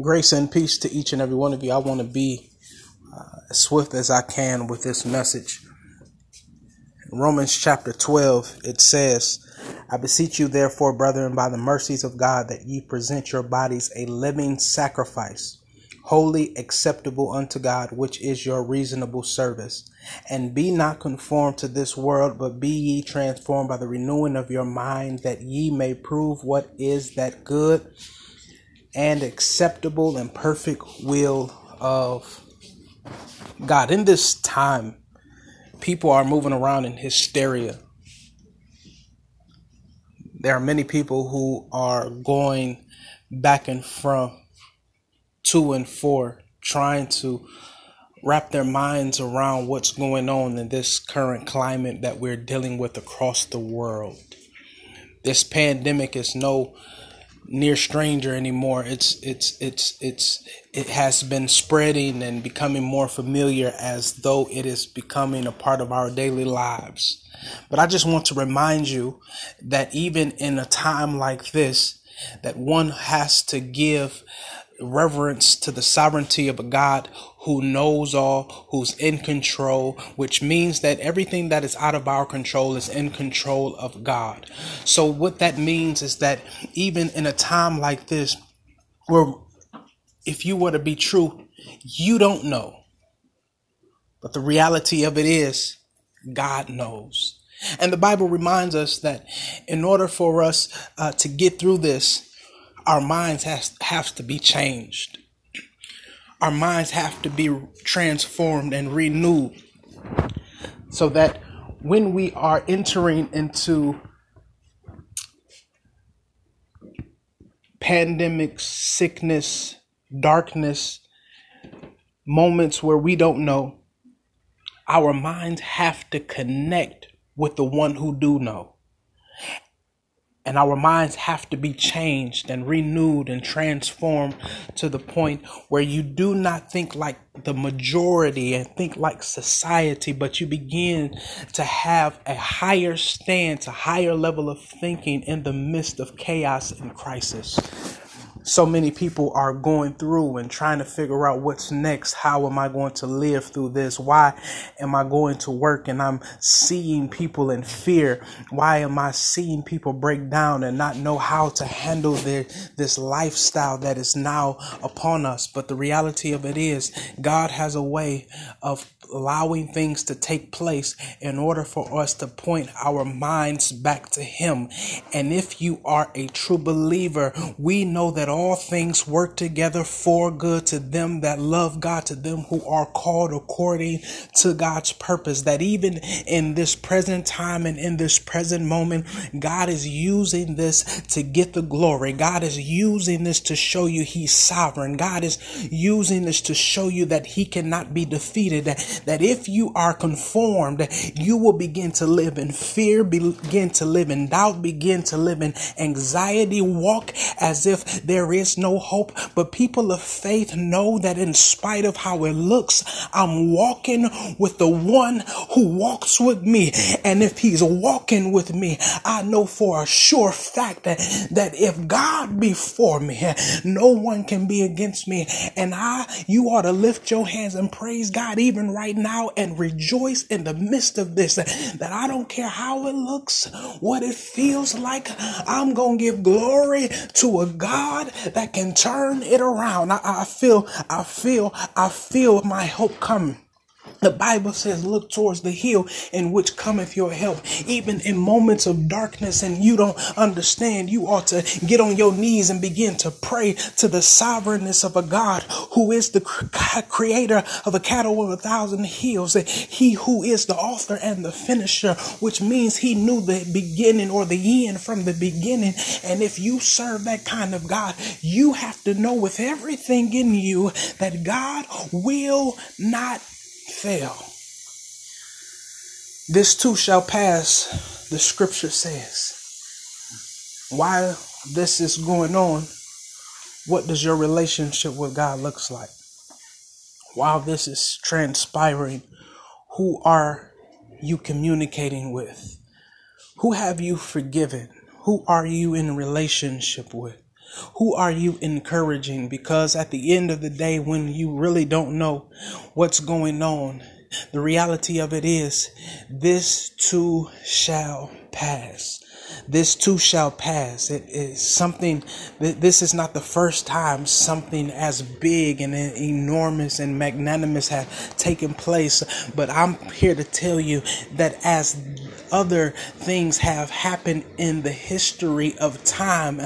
Grace and peace to each and every one of you. I want to be uh, as swift as I can with this message. Romans chapter 12, it says, I beseech you, therefore, brethren, by the mercies of God, that ye present your bodies a living sacrifice, holy acceptable unto God, which is your reasonable service. And be not conformed to this world, but be ye transformed by the renewing of your mind, that ye may prove what is that good and acceptable and perfect will of God. In this time, people are moving around in hysteria. There are many people who are going back and from, to and for, trying to wrap their minds around what's going on in this current climate that we're dealing with across the world. This pandemic is no near stranger anymore. It's it's it's it's it has been spreading and becoming more familiar as though it is becoming a part of our daily lives. But I just want to remind you that even in a time like this, that one has to give reverence to the sovereignty of a God who knows all, who's in control, which means that everything that is out of our control is in control of God. So, what that means is that even in a time like this, where if you were to be true, you don't know. But the reality of it is, God knows. And the Bible reminds us that in order for us uh, to get through this, our minds has have to be changed. Our minds have to be transformed and renewed so that when we are entering into pandemic, sickness, darkness, moments where we don't know, our minds have to connect with the one who do know and our minds have to be changed and renewed and transformed to the point where you do not think like the majority and think like society, but you begin to have a higher stance, a higher level of thinking in the midst of chaos and crisis so many people are going through and trying to figure out what's next. How am I going to live through this? Why am I going to work and I'm seeing people in fear? Why am I seeing people break down and not know how to handle their, this lifestyle that is now upon us? But the reality of it is God has a way of allowing things to take place in order for us to point our minds back to Him. And if you are a true believer, we know that all things work together for good to them that love God, to them who are called according to God's purpose. That even in this present time and in this present moment, God is using this to get the glory. God is using this to show you He's sovereign. God is using this to show you that He cannot be defeated. That, that if you are conformed, you will begin to live in fear, begin to live in doubt, begin to live in anxiety, walk as if there there is no hope. But people of faith know that in spite of how it looks, I'm walking with the one who walks with me. And if he's walking with me, I know for a sure fact that, that if God be for me, no one can be against me. And I, you ought to lift your hands and praise God even right now and rejoice in the midst of this. That I don't care how it looks, what it feels like. I'm going to give glory to a God that can turn it around. I, I feel, I feel, I feel my hope coming. The Bible says, look towards the hill in which cometh your help. Even in moments of darkness and you don't understand, you ought to get on your knees and begin to pray to the sovereignness of a God who is the creator of a cattle of a thousand hills. He who is the author and the finisher, which means he knew the beginning or the end from the beginning. And if you serve that kind of God, you have to know with everything in you that God will not fail. This too shall pass, the scripture says. While this is going on, what does your relationship with God looks like? While this is transpiring, who are you communicating with? Who have you forgiven? Who are you in relationship with? Who are you encouraging? Because at the end of the day, when you really don't know what's going on, the reality of it is this too shall pass this too shall pass. It is something, this is not the first time something as big and enormous and magnanimous has taken place. But I'm here to tell you that as other things have happened in the history of time,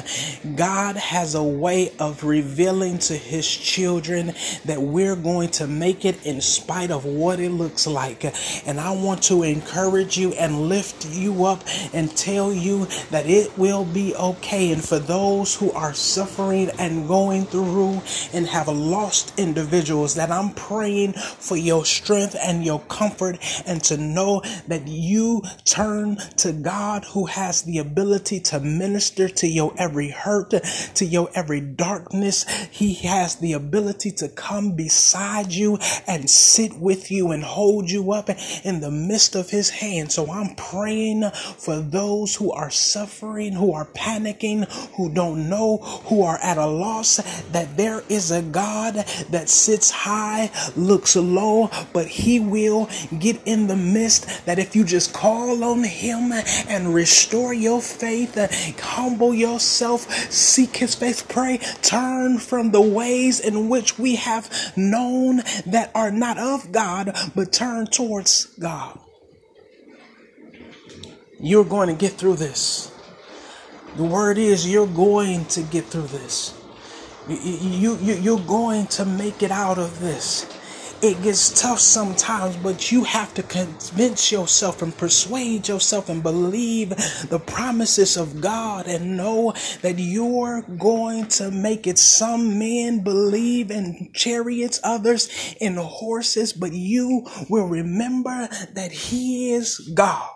God has a way of revealing to his children that we're going to make it in spite of what it looks like. And I want to encourage you and lift you up and tell you that it will be okay. And for those who are suffering and going through and have lost individuals, that I'm praying for your strength and your comfort and to know that you turn to God who has the ability to minister to your every hurt, to your every darkness. He has the ability to come beside you and sit with you and hold you up in the midst of his hand. So I'm praying for those who are suffering, who are panicking, who don't know, who are at a loss, that there is a God that sits high, looks low, but he will get in the midst that if you just call on him and restore your faith, humble yourself, seek his face, pray, turn from the ways in which we have known that are not of God, but turn towards God. You're going to get through this. The word is you're going to get through this. You, you, you're going to make it out of this. It gets tough sometimes, but you have to convince yourself and persuade yourself and believe the promises of God and know that you're going to make it. Some men believe in chariots, others in horses, but you will remember that He is God.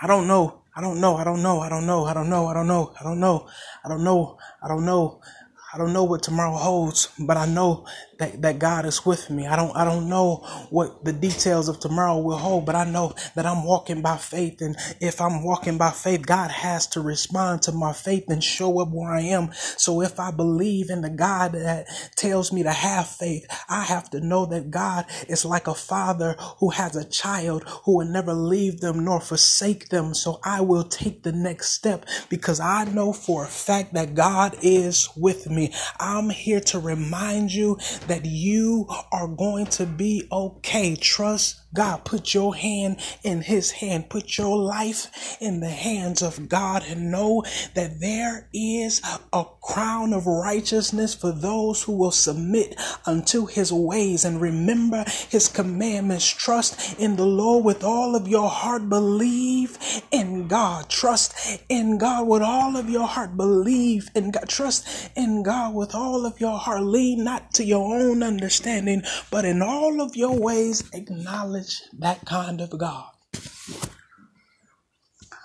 I don't know. I don't know. I don't know. I don't know. I don't know. I don't know. I don't know. I don't know. I don't know. I don't know what tomorrow holds, but I know that, that God is with me. I don't I don't know what the details of tomorrow will hold, but I know that I'm walking by faith. And if I'm walking by faith, God has to respond to my faith and show up where I am. So if I believe in the God that tells me to have faith, I have to know that God is like a father who has a child who will never leave them nor forsake them. So I will take the next step because I know for a fact that God is with me. I'm here to remind you that you are going to be okay. Trust God, put your hand in His hand. Put your life in the hands of God and know that there is a crown of righteousness for those who will submit unto His ways and remember His commandments. Trust in the Lord with all of your heart. Believe in God. Trust in God with all of your heart. Believe in God. Trust in God with all of your heart. Lean not to your own understanding, but in all of your ways acknowledge that kind of God.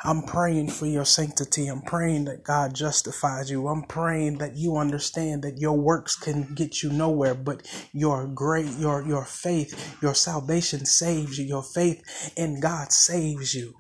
I'm praying for your sanctity. I'm praying that God justifies you. I'm praying that you understand that your works can get you nowhere, but your great your your faith, your salvation saves you. Your faith in God saves you.